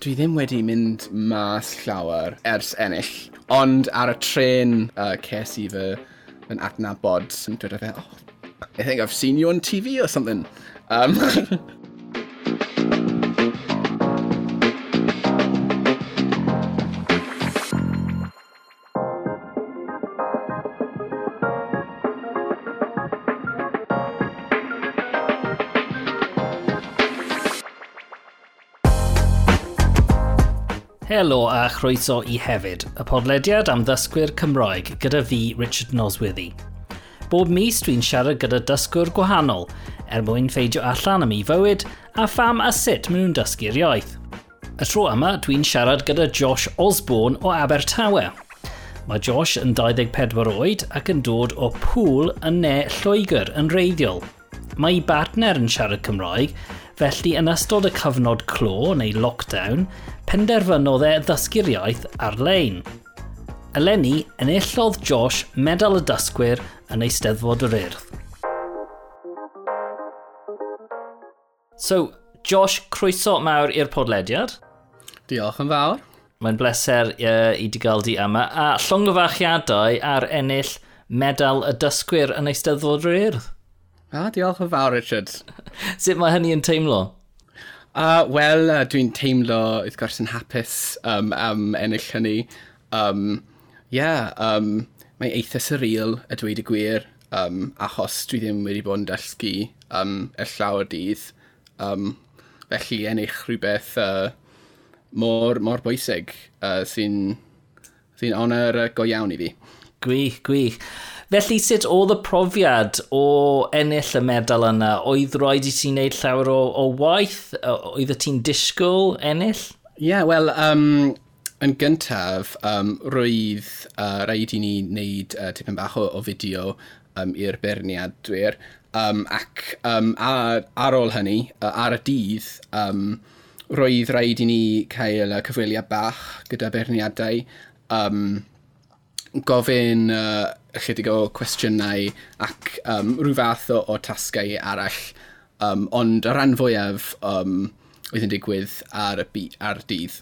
Dwi ddim wedi mynd mas llawer ers ennill, ond ar y tren uh, ces i fy yn adnabod, dwi'n dweud fe, oh, I think I've seen you on TV or something. Um, Helo a chroeso i hefyd, y podlediad am ddysgwyr Cymroeg gyda fi, Richard Nosworthy. Bob mis dwi'n siarad gyda dysgwr gwahanol, er mwyn ffeidio allan am ei fywyd a pham a sut maen nhw'n dysgu'r iaith. Y tro yma, dwi'n siarad gyda Josh Osborne o Abertawe. Mae Josh yn 24 oed ac yn dod o pŵl yn ne Lloegr yn reiddiol. Mae ei bartner yn siarad Cymroeg, felly yn ystod y cyfnod clo neu lockdown, penderfynodd e ddysgu'r iaith ar-lein. Eleni enillodd Josh medal y dysgwyr yn ei steddfod yr urdd. So, Josh, croeso mawr i'r podlediad. Diolch yn fawr. Mae'n bleser uh, i di gael di yma. A llongyfachiadau ar ennill medal y dysgwyr yn ei steddfod yr urdd. A, diolch yn fawr, Richard. Sut mae hynny yn teimlo? Uh, Wel, uh, dwi'n teimlo wrth gwrs yn hapus um, am ennill hynny. Um, yeah, um, mae eitha surreal y dweud y gwir, um, achos dwi ddim wedi bod yn dysgu um, y llawer dydd. Um, felly ennill rhywbeth uh, mor, mor bwysig uh, sy'n sy, n, sy go iawn i fi. Gwych, gwych. Felly sut oedd y profiad o ennill y medal yna? Oedd roed i ti'n neud llawer o, o waith? Oedd y ti'n disgwyl ennill? Ie, yeah, wel, um, yn gyntaf, um, roedd uh, rhaid i ni wneud uh, tipyn bach o, o fideo um, i'r berniadwyr. Um, ac um, ar, ar ôl hynny, uh, ar y dydd, um, roedd rhaid i ni cael y cyfweliad bach gyda berniadau um, gofyn uh, ychydig o cwestiynau ac um, rhyw fath o, o tasgau arall. Um, ond y rhan fwyaf um, oedd yn digwydd ar, y ar dydd.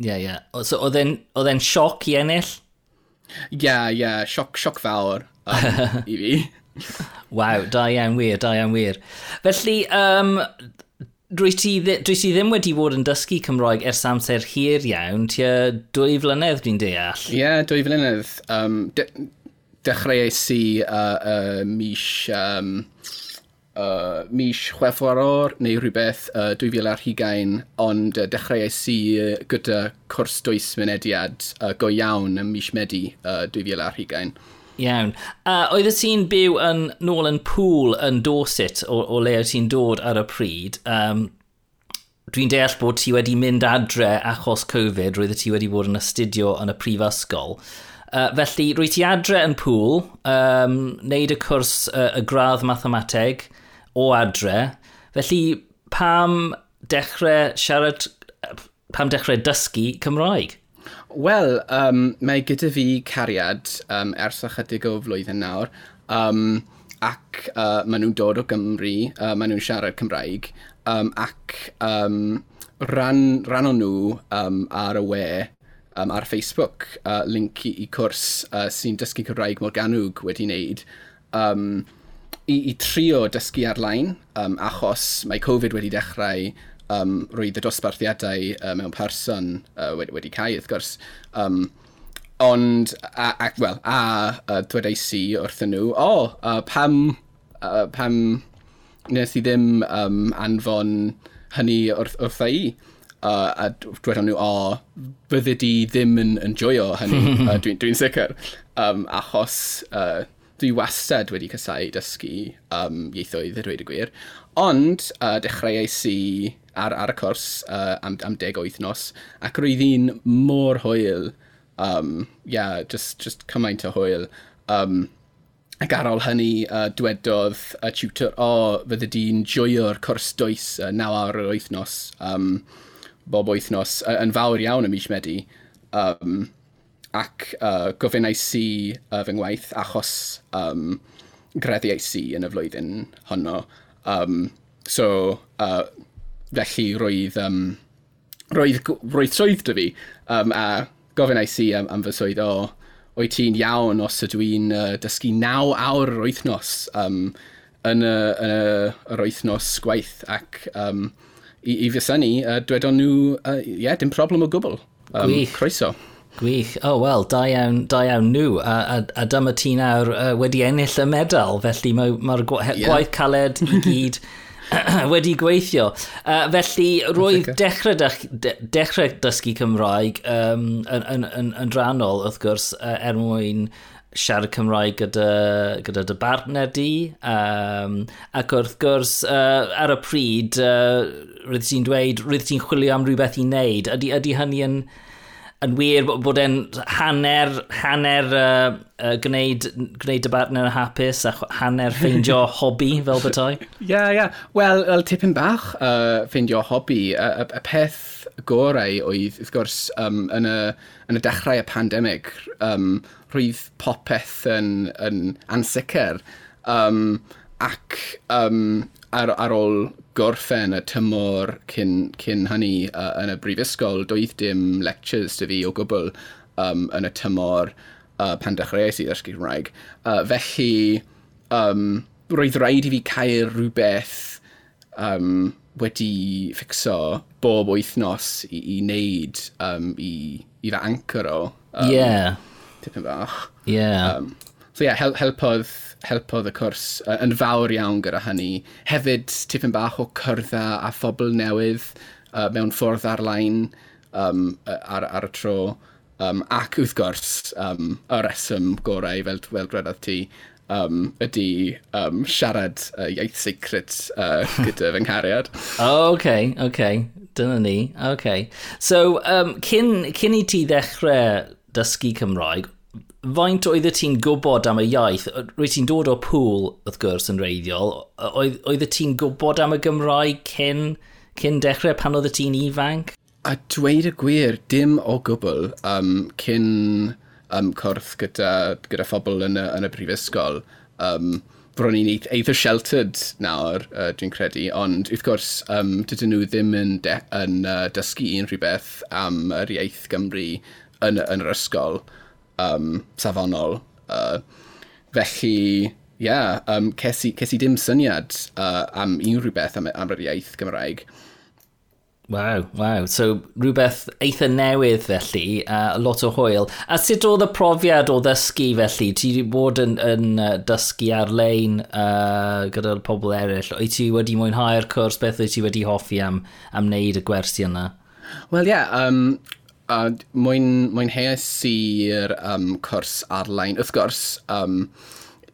Ie, yeah, ie. Yeah. So, oedd e'n sioc i ennill? Ie, yeah, ie. Yeah, sioc, sioc fawr um, i fi. Waw, da iawn wir, da iawn wir. Felly, um, Dwi ti, dwi ti ddim wedi bod yn dysgu Cymroeg ers amser hir iawn, tua dwy flynedd dwi'n deall. Ie, yeah, dwy flynedd. Um, de dechreuais i uh, uh, mis, um, uh, mis chwefwaror neu rhywbeth uh, 2020, ond e, uh, dechreuais i uh, e, gyda cwrs dwys mynediad uh, go iawn ym mis Medi uh, 2020. Iawn. Uh, oeddet ti'n byw yn, nôl yn pŵl yn Dorset o, o le ti'n dod ar y pryd. Um, Dwi'n deall bod ti wedi mynd adre achos Covid, roeddet ti wedi bod yn astudio yn y prifysgol. Uh, felly, rwy ti adre yn pŵl, um, wneud y cwrs uh, y gradd mathemateg o adre. Felly, pam dechrau siarad, pam dechrau dysgu Cymraeg? Wel, um, mae gyda fi cariad um, ers ychydig o flwyddyn nawr, um, ac uh, maen nhw'n dod o Gymru, uh, maen nhw'n siarad Cymraeg, um, ac um, ran, ran o nhw um, ar y we um, ar Facebook, uh, link i, i cwrs uh, sy'n dysgu Cymraeg mor ganwg wedi wneud, um, i, i trio dysgu ar-lein, um, achos mae Covid wedi dechrau um, roedd y dosbarthiadau uh, mewn person uh, wedi, wedi cael, wrth gwrs. Um, ond, a, a, well, a, uh, dwedais i wrthyn nhw, o, oh, uh, pam, uh, pam nes i ddim um, anfon hynny wrth, wrtha i. Uh, a dwedon nhw, o, oh, bydde di ddim yn, yn joio hynny, uh, dwi'n dwi sicr. Um, achos uh, dwi wastad wedi casau dysgu um, ieithoedd, y dweud y gwir. Ond, uh, dechreuais i ar, ar y cwrs uh, am, am deg o wythnos, ac roedd hi'n mor hwyl, um, yeah, just, just cymaint o hwyl. Um, ac ar ôl hynny, uh, dwedodd y uh, tutor, o, oh, fydde di'n joio'r cwrs dwys uh, naw ar yr wythnos, um, bob wythnos, uh, yn fawr iawn ym mis Medi. Um, ac uh, gofynnais i uh, fy ngwaith achos um, greddiais i yn y flwyddyn honno. Um, so, uh, felly roedd, um, roedd, roedd swydd dy fi, um, a gofynais i am, am fy swydd, o, oed ti'n iawn os ydw i'n uh, dysgu 9 awr yr wythnos um, yn, y, yn y, yr wythnos gwaith, ac um, i, i fysynnu, uh, dwedon nhw, uh, yeah, dim problem o gwbl. Um, Gwych. Croeso. Gwych. O, oh, wel, da iawn, da iawn nhw. A, a, a dyma ti nawr uh, wedi ennill y medal, felly mae'r ma, ma yeah. gwaith caled i gyd wedi gweithio. Uh, felly, roedd dechrau, de, dechrau dysgu Cymraeg um, yn, yn, yn, yn rannol, wrth gwrs, uh, er mwyn siarad Cymraeg gyda, gyda dy bartner di. Um, ac wrth gwrs, uh, ar y pryd, uh, rydych ti'n dweud, rydych ti'n chwilio am rhywbeth i wneud. Ydy, ydy hynny yn... Yn yn wir bod e'n hanner, hanner uh, uh, gwneud, gwneud y bartner yn hapus a hanner ffeindio hobi fel bethau? Ie, ie. Yeah. Wel, well, tipyn bach uh, ffeindio hobi. Y, uh, y peth gorau oedd, wrth gwrs, um, yn, y, yn y dechrau y pandemig, um, rwydd popeth yn, yn ansicr. Um, ac um, ar, ar ôl gorffen y tymor cyn, cyn hynny uh, yn y brifysgol, doedd dim lectures dy fi o gwbl um, yn y tymor uh, pan dechreuais i ddysgu Cymraeg. Uh, felly, um, roedd rhaid i fi cael rhywbeth um, wedi ffixo bob wythnos i, i wneud um, i, i fe anchor o. Um, yeah. Tipyn bach. Yeah. Um, So yeah, hel helpodd, helpodd y cwrs uh, yn fawr iawn gyda hynny. Hefyd, tipyn bach o cyrddau a phobl newydd uh, mewn ffordd ar-lain um, ar, ar y tro. Um, ac wrth gwrs, um, y reswm gorau, fel, fel dwedodd ti, um, ydy um, siarad uh, iaith secret uh, gyda fy nghariad. oh, OK, OK. Dyna ni. OK. So, um, cyn, cyn i ti ddechrau dysgu Cymraeg, faint oedd ti'n gwybod am y iaith? Rwy ti'n dod o pŵl, wrth gwrs, yn reiddiol. Oedd, oedd ti'n gwybod am y Gymraeg cyn, cyn dechrau pan oedd ti'n ifanc? A dweud y gwir, dim o gwbl um, cyn um, corth gyda, gyda phobl yn y, yn y prifysgol. Um, Bron ni'n eitha sheltered nawr, uh, dwi'n credu, ond wrth gwrs, um, dydyn nhw ddim yn, de, yn uh, dysgu unrhyw beth am yr iaith Gymru yn, yn yr ysgol um, safonol. Uh, felly, ie, yeah, um, ces, i, ces i dim syniad uh, am unrhyw beth am, am yr iaith Gymraeg. Waw, waw. So, rhywbeth eitha newydd felly, a uh, lot o hwyl. A sut oedd y profiad o ddysgu felly? Ti wedi bod yn, yn dysgu ar-lein uh, gyda'r pobl eraill. O'i ti wedi mwynhau'r cwrs? Beth o'i ti wedi hoffi am, am wneud y gwersi yna? Wel, ie. Yeah, um, a mwyn, mwynheus i'r um, cwrs ar-lein. Wrth gwrs, um,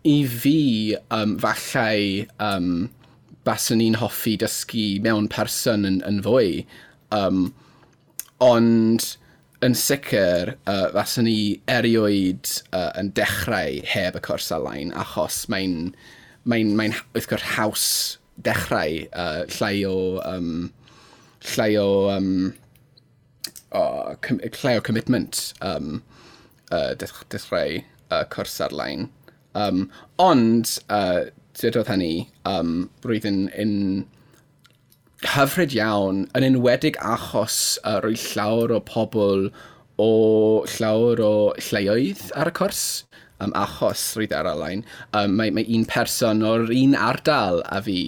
i fi, um, fallai, um, baswn ni'n hoffi dysgu mewn person yn, yn fwy. Um, ond yn sicr, uh, faswn ni erioed uh, yn dechrau heb y cwrs ar-lein, achos mae'n, mae'n, mae'n wrth gwrs, haws dechrau uh, llai o, um, llai o um, o, com lle o commitment um, uh, dechrau uh, cwrs ar-lein. Um, ond, uh, dydodd hynny, um, roedd yn, yn hyfryd iawn, yn enwedig achos uh, roedd llawer o pobl o llawer o lleoedd ar y cwrs, um, achos roedd ar alain. Um, mae, mae un person o'r un ardal a fi,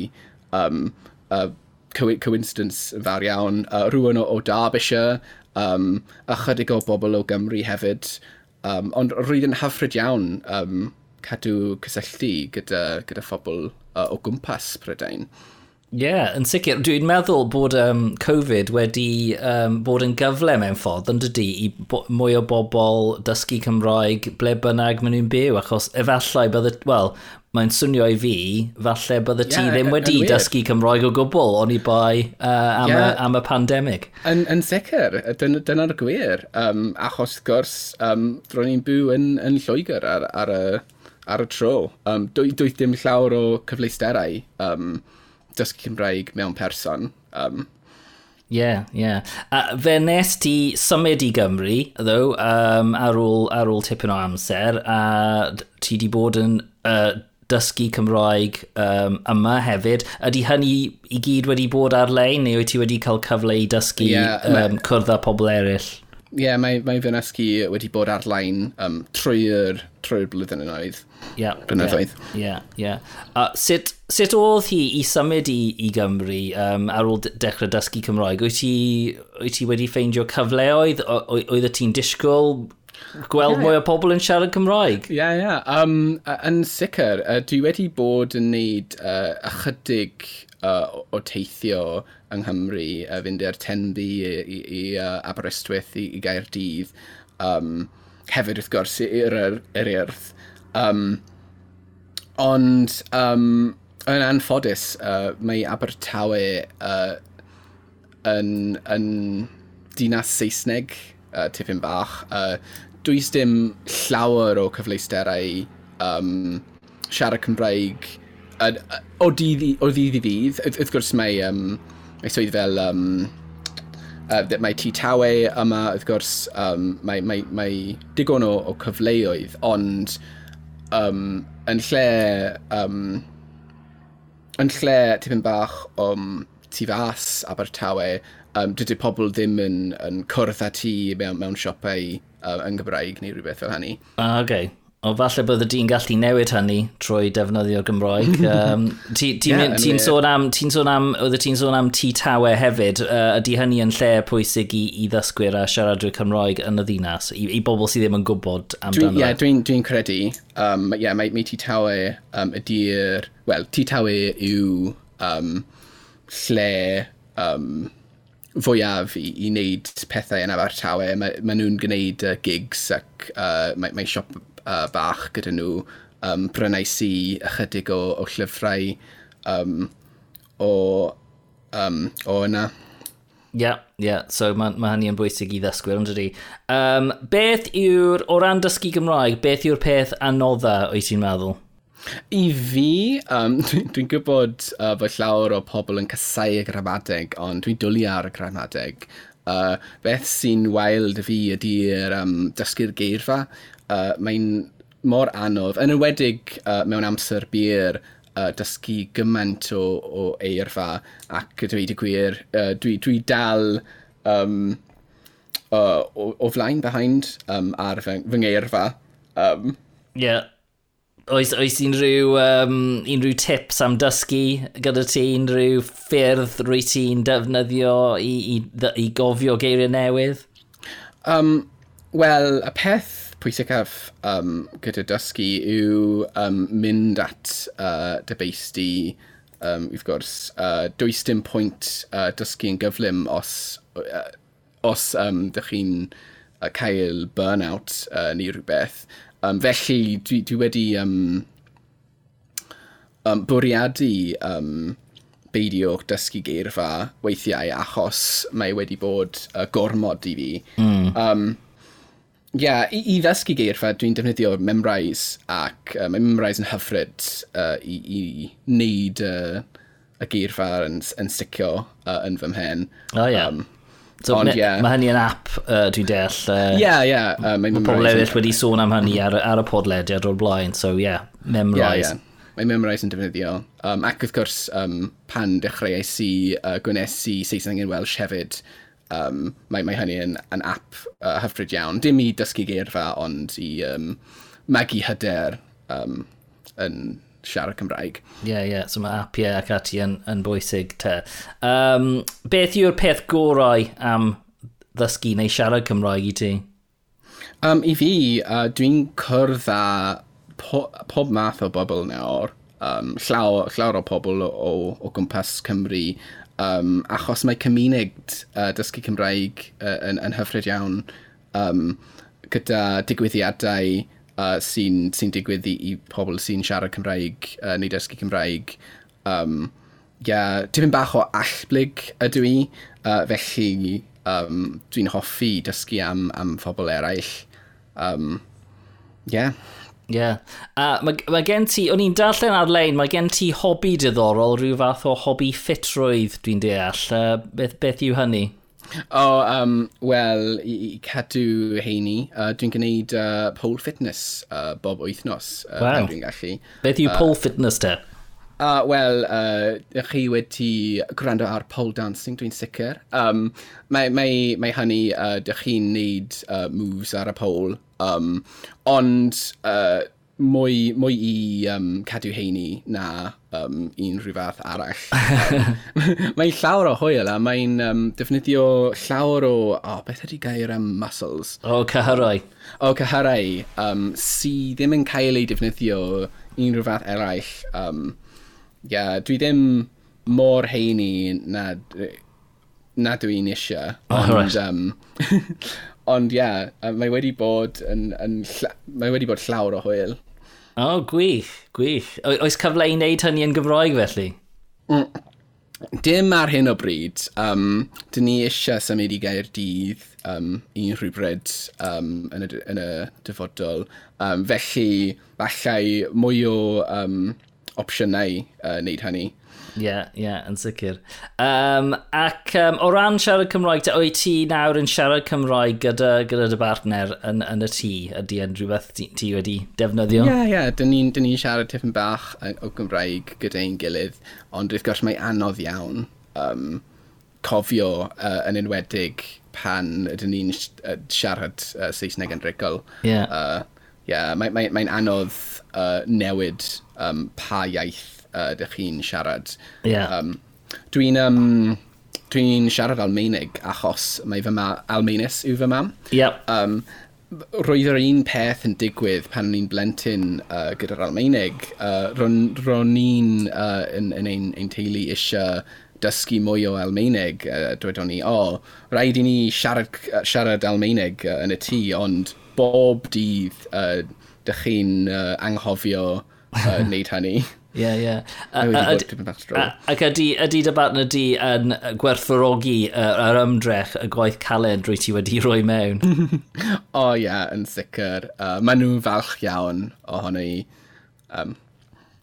um, uh, coincidence yn fawr iawn, uh, rhywun o, o Derbyshire, um, a chydig o bobl o Gymru hefyd. Um, ond rwy'n yn hyfryd iawn um, cadw cysylltu gyda, gyda phobl uh, o gwmpas Prydain. Ie, yeah, yn sicr. Dwi'n meddwl bod um, Covid wedi um, bod yn gyfle mewn ffordd, yn dydy, i mwy o bobl dysgu Cymraeg ble bynnag maen nhw'n byw, achos efallai bydde, wel, mae'n swnio i fi, falle bydde ti yeah, ddim wedi dysgu Cymraeg o gwbl o'n i bai uh, am, yeah. y, am y pandemig. Yn, yn sicr, dyna'r gwir. Um, achos gwrs, um, ro'n i'n byw yn, yn Lloegr ar, ar, y, ar y tro. Um, Doedd dwi ddim llawer o cyfleusterau um, dysgu Cymraeg mewn person. Um, Ie, yeah, ie. Yeah. Uh, fe nes ti symud i Gymru, ddo, um, ar, ôl, ar ôl tipyn o amser, a ti di bod yn uh, dysgu Cymraeg um, yma hefyd. Ydy hynny i gyd wedi bod ar-lein neu wyt ti wedi cael cyfle i dysgu yeah, um, mae... cwrdd â pobl eraill? Ie, yeah, mae, mae fy nysgu wedi bod ar-lein um, trwy'r trwy blwyddyn yn oedd. Yeah, blynyddoedd. Ie, yeah, ie. Yeah, yeah. A sut, sut oedd hi i symud i, i Gymru um, ar ôl dechrau dysgu Cymraeg? Wyt ti, wyt ti wedi ffeindio cyfleoedd? Oedd y ti'n disgwyl gweld yeah. mwy o pobl yn siarad Cymraeg. Ie, yeah, ie. Yeah. Um, yn sicr, uh, dwi wedi bod yn neud uh, ychydig uh, o teithio yng Nghymru, uh, fynd i'r tenbu i, i, i uh, Aberystwyth i, i Gaerdydd, um, hefyd wrth gwrs i'r Urdd. Um, ond um, yn anffodus, uh, mae Abertawe uh, yn, yn dinas Saesneg, uh, tipyn bach. Uh, does dim llawer o cyfleusterau um, siarad Cymraeg uh, o dydd i ddydd, wrth gwrs mae, um, mae swydd fel um, uh, mae tu tawe yma, wrth gwrs um, mae, mae, mae digon o, o cyfleoedd, ond um, yn lle um, yn lle tipyn bach o um, tu fas Abertawe, um, dydy pobl ddim yn, yn cwrdd â ti mewn, mewn siopau uh, yn Gymraeg neu rhywbeth fel hynny. Ah, okay. O falle bydde di'n gallu newid hynny trwy defnyddio'r Gymraeg. Um, ti'n ti, ti yeah, ti sôn am, ti'n sôn am, oedd ti'n sôn am ti tawe hefyd. Uh, ydy hynny yn lle pwysig i, i ddysgwyr a siaradwyr Cymroeg yn y ddinas? I, i bobl sydd ddim yn gwybod amdano? Ie, yeah, dwi'n dwi credu. Um, yeah, mae, mae tŷ tawe um, ydy'r... Wel, tŷ tawe yw um, lle um, fwyaf i, i wneud pethau yn Abertawe. Mae, mae nhw'n gwneud uh, gigs ac uh, mae, mae siop uh, bach gyda nhw. Um, brynais i ychydig o, o llyfrau um, o, um, o yna. Ie, yeah. Yeah. So mae ma hynny yn bwysig i ddysgwyr, ond ydy. Um, beth yw'r, o ran dysgu Gymraeg, beth yw'r peth anodda oes ti'n meddwl? I fi, um, dwi'n dwi gwybod uh, bod llawer o pobl yn casau y gramadeg, ond dwi'n dwlu ar y gramadeg. Uh, beth sy'n wild dy fi ydy'r um, dysgu'r geirfa. Uh, Mae'n mor anodd, yn ywedig uh, mewn amser byr, uh, dysgu gymaint o, o eirfa ac dweud y gwir, uh, dwi, dwi dal um, uh, o, o flaen behind um, ar fy, fy ngeirfa. Um, yeah, Oes, oes unrhyw, um, unrhyw tips am dysgu gyda ti, unrhyw ffyrdd rwy ti'n defnyddio i, i, i gofio geiriau newydd? Um, Wel, y peth pwysicaf um, gyda dysgu yw um, mynd at uh, dybeisti, um, wrth gwrs, uh, does dim pwynt uh, dysgu yn gyflym os, uh, os um, dych chi'n uh, cael burnout uh, neu rhywbeth. Um, felly, dwi, dwi wedi um, um, bwriadu um, beidio dysgu geirfa weithiau achos mae wedi bod uh, gormod i fi. Mm. Um, yeah, i, i ddysgu geirfa, dwi'n defnyddio memrise ac uh, mae memrise yn hyfryd uh, i, i wneud uh, y geirfa yn, yn sticio uh, yn fy mhen. O oh. Yeah. Um, So, Ond, yeah. Mae hynny yn app, uh, dwi'n deall. Ie, uh, yeah, yeah. Uh, mae pobl eraill wedi sôn am hynny ar, ar y podlediad o'r blaen, so ie, yeah, memorise. Yeah, yeah. Mae memorise yn defnyddio. Um, ac wrth gwrs, um, pan dechreuais i, uh, gwnes i Saesneg yn Welsh hefyd, um, mae, mae hynny yn, yn app uh, hyfryd iawn. Dim i dysgu geirfa, ond i um, magu hyder um, yn siarad Cymraeg. Ie, yeah, ie, yeah. so mae apiau ac ati yn, yn bwysig te. Um, beth yw'r peth gorau am ddysgu neu siarad Cymraeg i ti? Um, I fi, uh, dwi'n cwrdd â po pob math o bobl nawr, um, llawer, llawer o pobl o, o, o gwmpas Cymru, um, achos mae cymuned uh, dysgu Cymraeg uh, yn, yn hyfryd iawn um, gyda digwyddiadau uh, sy'n sy digwydd i, i pobl sy'n siarad Cymraeg uh, neu dysgu Cymraeg. Um, yeah, tipyn bach o allblyg ydw i, uh, felly um, dwi'n hoffi dysgu am, am phobl eraill. Um, yeah. Ie. Yeah. Uh, mae, mae gen ti, o'n i'n darllen ar-lein, mae gen ti hobi diddorol, rhyw fath o hobi ffitrwydd, dwi'n deall. Uh, beth, beth yw hynny? O, oh, um, wel, i, i cadw heini, uh, dwi'n gwneud uh, pole fitness uh, bob wythnos. Uh, wow. Dwi'n gallu. Beth yw uh, pole fitness te? Uh, wel, uh, chi wedi gwrando ar pole dancing, dwi'n sicr. Um, mae, mae, mae hynny, uh, dych chi'n neud uh, moves ar y pole. Um, ond, uh, mwy, mwy i um, cadw heini na um, unrhyw fath arall. mae'n llawer o hwyl a mae'n um, defnyddio llawer o... O, oh, beth ydy gair am muscles? O, cyhyrau. O, cyhyrau um, sy ddim yn cael ei defnyddio unrhyw fath eraill. Um, yeah, dwi ddim mor heini na, na dwi'n eisiau. Oh, ond, right. um, ond ia, yeah, mae wedi bod yn, yn mae wedi bod llawer o hwyl. O, oh, gwych, gwych. O, oes cyfle i wneud hynny yn Gymroeg felly? Mm. Dim ar hyn o bryd. Um, dyn ni eisiau symud i gair dydd um, un rhywbryd um, yn, y, yn y dyfodol. Um, felly, falle mwy o um, opsiynau uh, wneud hynny. Ie, yeah, ie, yeah, yn sicr. Um, ac um, o ran siarad Cymraeg, te, o'i ti nawr yn siarad Cymraeg gyda, gyda dy partner yn, yn y tŷ? Ydy yn rhywbeth ti, ti wedi defnyddio? Ie, yeah, ie, yeah, dyn ni'n ni siarad tipyn bach o Gymraeg gyda ein gilydd, ond wrth gwrs mae anodd iawn um, cofio uh, yn enwedig pan ydyn ni'n siarad uh, Saesneg yn rigol. Ie. Yeah. Uh, yeah, mae'n mae, mae anodd uh, newid um, pa iaith uh, ydych chi'n siarad. Yeah. Um, Dwi'n um, dwi siarad Almeinig achos mae fy ma Almeinus yw fy mam. Yep. Um, roedd yr un peth yn digwydd pan ni'n blentyn uh, gyda'r Almeinig. Uh, ro'n, ro ni'n uh, yn, yn ein, ein teulu eisiau dysgu mwy o Almeinig. Uh, Dwedon ni, o, oh, rhaid i ni siarad, siarad Almeinig uh, yn y tŷ, ond bob dydd uh, dych chi'n uh, anghofio uh, wneud hynny. Ie, yeah, ie. Yeah. Ac ydy, ydy dy barn di yn gwerthfawrogi yr, yr ymdrech y gwaith caled rwy ti wedi rhoi mewn? o oh, ie, yeah, yn sicr. Uh, Maen nhw'n falch iawn ohono i. Um,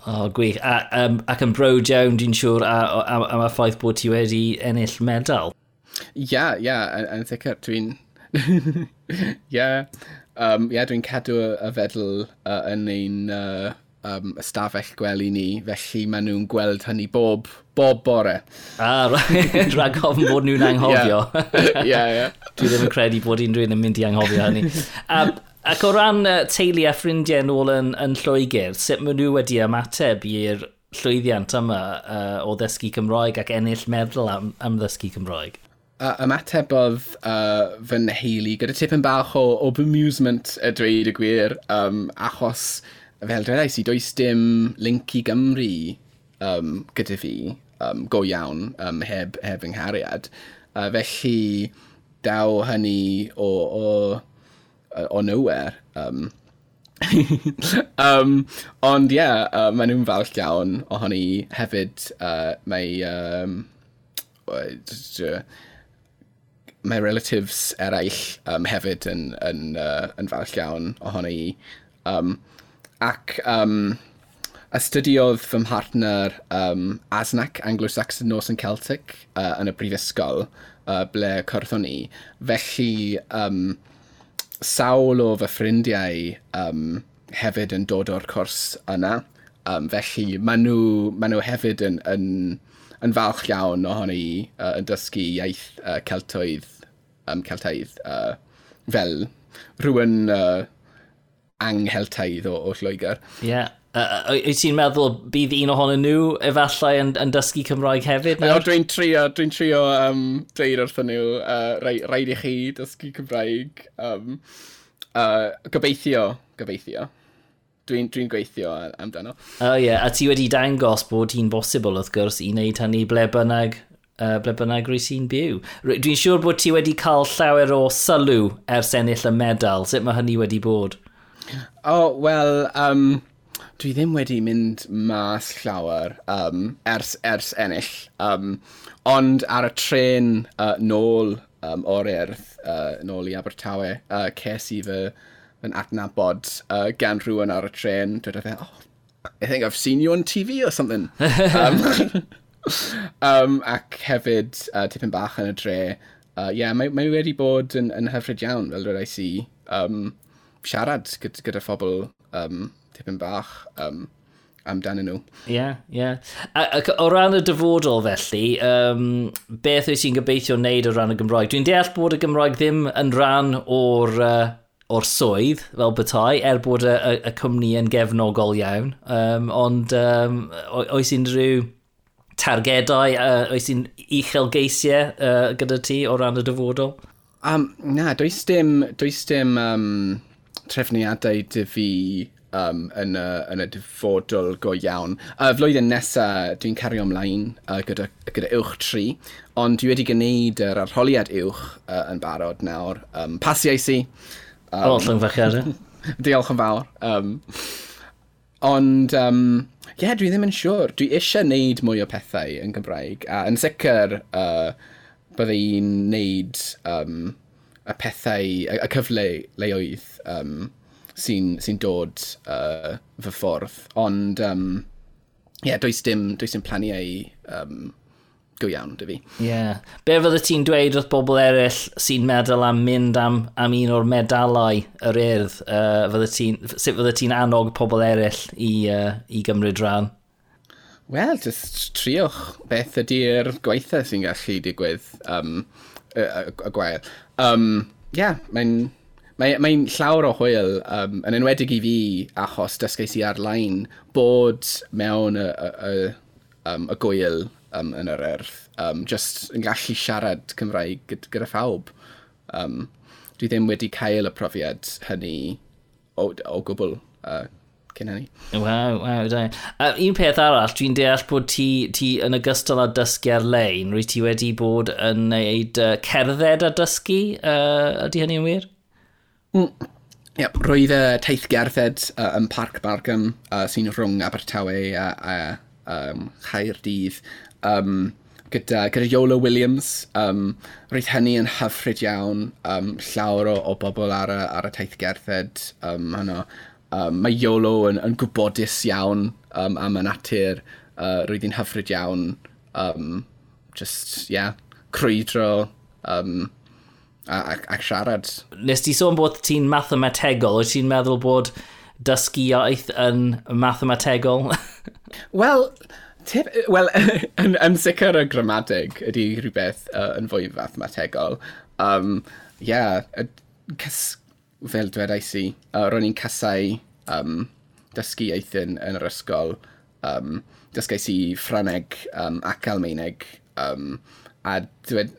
o, oh, gwych. A, um, ac yn brod iawn, dwi'n siŵr, a, a, a, a ffaith bod ti wedi ennill medal. Ie, yeah, ie, yeah, yn yn sicr. Dwi'n... Ie. yeah. Um, yeah, dwi'n cadw y fedal uh, yn ein uh, um, ystafell gwely ni, felly maen nhw'n gweld hynny bob, bob bore. Ah, rhag ofn bod nhw'n anghofio. Ie, ie. Dwi ddim yn credu bod unrhyw un yn mynd i anghofio hynny. Um, ac o ran uh, teulu a ffrindiau yn ôl yn, yn Lloegr, sut maen nhw wedi ymateb i'r llwyddiant yma uh, o ddysgu Cymroeg ac ennill meddwl am, am ddysgu Cymroeg? Uh, ymateb oedd uh, fy nheulu gyda tipyn bach o, o bemusement y dweud y gwir, um, achos fel dweud i, does dim link i Gymru um, gyda fi um, go iawn um, heb, heb yng nghariad. Uh, felly, daw hynny o, o, o nowhere. Um, um, ond ie, yeah, uh, maen nhw'n falch iawn ohoni hefyd. Uh, mae... Um, mae relatives eraill um, hefyd yn, yn, uh, yn falch iawn ohoni. Um, ac um, astudiodd fy mhartner um, Asnac Anglo-Saxon and Celtic uh, yn y brifysgol uh, ble cyrthon ni. Felly, um, sawl o fy ffrindiau um, hefyd yn dod o'r cwrs yna. Um, felly, maen nhw, maen nhw hefyd yn, yn, yn falch iawn ohoni uh, yn dysgu iaith uh, Celtoedd, um, Celtaidd uh, fel rhywun uh, angheltaidd o, o Lloegr. Ie. Yeah. Uh, Wyt ti'n meddwl bydd un ohonyn nhw efallai yn, yn dysgu Cymraeg hefyd? No, dwi'n trio, dwi'n trio um, dweud wrthyn nhw, uh, rhaid, rhaid i chi dysgu Cymraeg. Um, uh, gobeithio, gobeithio. Dwi'n dwi, n, dwi gweithio amdano. O uh, ie, yeah. a ti wedi dangos bod hi'n bosibl wrth gwrs i wneud hynny ble bynnag uh, ble bynnag rwy sy'n byw. Dwi'n siŵr bod ti wedi cael llawer o sylw ers ennill y medal. Sut mae hynny wedi bod? O, oh, wel, um, dwi ddim wedi mynd mas llawer um, ers, ers ennill. Um, ond ar y tren uh, nôl um, o'r erth, uh, nôl i Abertawe, uh, ces i fy, fy adnabod uh, gan rhywun ar y tren. Dwi'n dweud, oh, I think I've seen you on TV or something. um, um, ac hefyd, uh, tipyn bach yn y dre. Ie, uh, yeah, mae, mae wedi bod yn, yn hyfryd iawn, fel rydw i si. Um, siarad gyda, gyda phobl um, tipyn bach um, amdanyn nhw. Ie, yeah, ie. Yeah. O ran y dyfodol felly, um, beth wyt ti'n gobeithio wneud o ran y Gymraeg? Dwi'n deall bod y Gymraeg ddim yn rhan o'r uh, o'r swydd fel bethau, er bod y, y, y cwmni yn gefnogol iawn. Um, ond um, oes unrhyw targedau, uh, oes un uchelgeisiau uh, gyda ti o ran y dyfodol? Um, na, does dim, does dim um, trefniadau dy fi um, yn, y, yn y dyfodol go iawn. Y flwyddyn nesaf, dwi'n cario ymlaen uh, gyda, gyda uwch tri, ond dwi wedi gwneud yr arholiad uwch uh, yn barod nawr. Um, Pasiais i. Um, o, llyngfachiad. diolch yn fawr. Um, ond, um, ie, yeah, dwi ddim yn siŵr. Dwi eisiau wneud mwy o pethau yn Gymraeg, a yn sicr uh, byddai i'n wneud um, y pethau, y cyfle leoedd um, sy'n sy dod uh, fy ffordd. Ond, ie, um, yeah, does dim, does dim planiau um, go iawn, dy fi. Ie. Yeah. Be fydde ti'n dweud wrth bobl eraill sy'n meddwl am mynd am, am un o'r medalau yr urdd? Uh, fydde ti, sut fydde ti'n annog pobl eraill i, uh, i gymryd rhan? Wel, just triwch beth ydy'r gweithau sy'n gallu digwydd. Um, y gwael. Um, yeah, mae'n mae'n mae llawer o hwyl, um, yn enwedig i fi, achos dysgais i ar-lein, bod mewn y, y, y, um, y gwyl um, yn yr erth, um, just yn gallu siarad Cymraeg gyda, gyda phawb. Um, dwi ddim wedi cael y profiad hynny o, o gwbl uh, cyn hynny. Waw, waw, da. Uh, un peth arall, dwi'n deall bod ti, ti yn ogystal â dysgu ar-lein, rwy ti wedi bod yn neud uh, cerdded a dysgu, uh, ydy hynny'n wir? Mm. Yep, roedd y teith gerdded uh, yn Parc Bargam uh, sy'n rhwng Abertawe a, a um, Chaerdydd. Um, gyda, gyda Yola Williams. Um, roedd hynny yn hyfryd iawn. Um, llawer o, o bobl ar y, ar y teith gerdded. Um, hano, um, mae YOLO yn, yn gwybodus iawn um, am y natur, uh, roedd hi'n hyfryd iawn, um, just, yeah, crwydro, um, ac, ac siarad. Nes ti sôn bod ti'n mathemategol, wyt ti'n meddwl bod dysgu iaith yn mathemategol? Wel, well, yn, yn sicr y gramadeg ydy rhywbeth uh, yn fwy mathemategol. Um, yeah, cys, fel dwedais i, uh, ro'n i'n casau um, dysgu eithyn yn yr ysgol. Um, dysgais i Ffraneg um, ac Almeineg. Um, a dwed,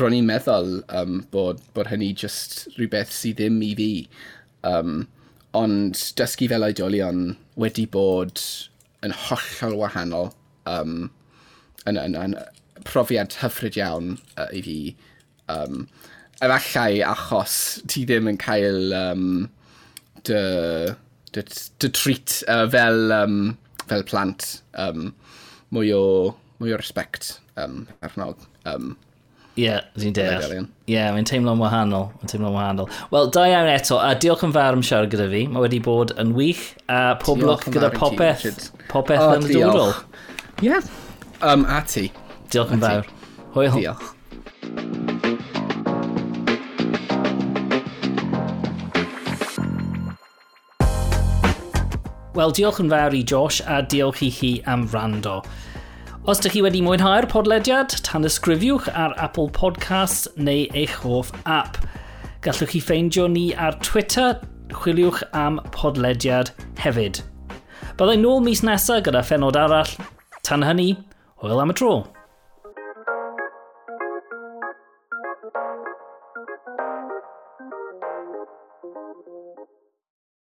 ro'n i'n meddwl um, bod, bod hynny just rhywbeth sydd ddim i fi. Um, ond dysgu fel oedolion wedi bod yn hollol wahanol um, yn, yn, yn profiad hyfryd iawn uh, i fi. Um, efallai achos ti ddim yn cael um, dy, dy, dy treat uh, fel, um, fel plant um, mwy o, mwy o respect um, arnog. Um, Ie, yeah, dwi'n deall. Ie, yeah, mae'n teimlo'n wahanol. Mae'n teimlo'n wahanol. Wel, da iawn eto. A diolch yn fawr am siarad gyda fi. Mae wedi bod yn wych. A pob lwc gyda popeth, popeth oh, yn y dwrol. Ie. Yeah. Um, a ti. Diolch yn fawr. Hwyl. Diolch. Wel, diolch yn fawr i Josh a diolch i chi am rando. Os ydych chi wedi mwynhau'r podlediad, tan ysgrifiwch ar Apple Podcasts neu eich hoff app. Gallwch chi ffeindio ni ar Twitter, chwiliwch am podlediad hefyd. Byddai nôl mis nesaf gyda phenod arall. Tan hynny, hwyl am y tro.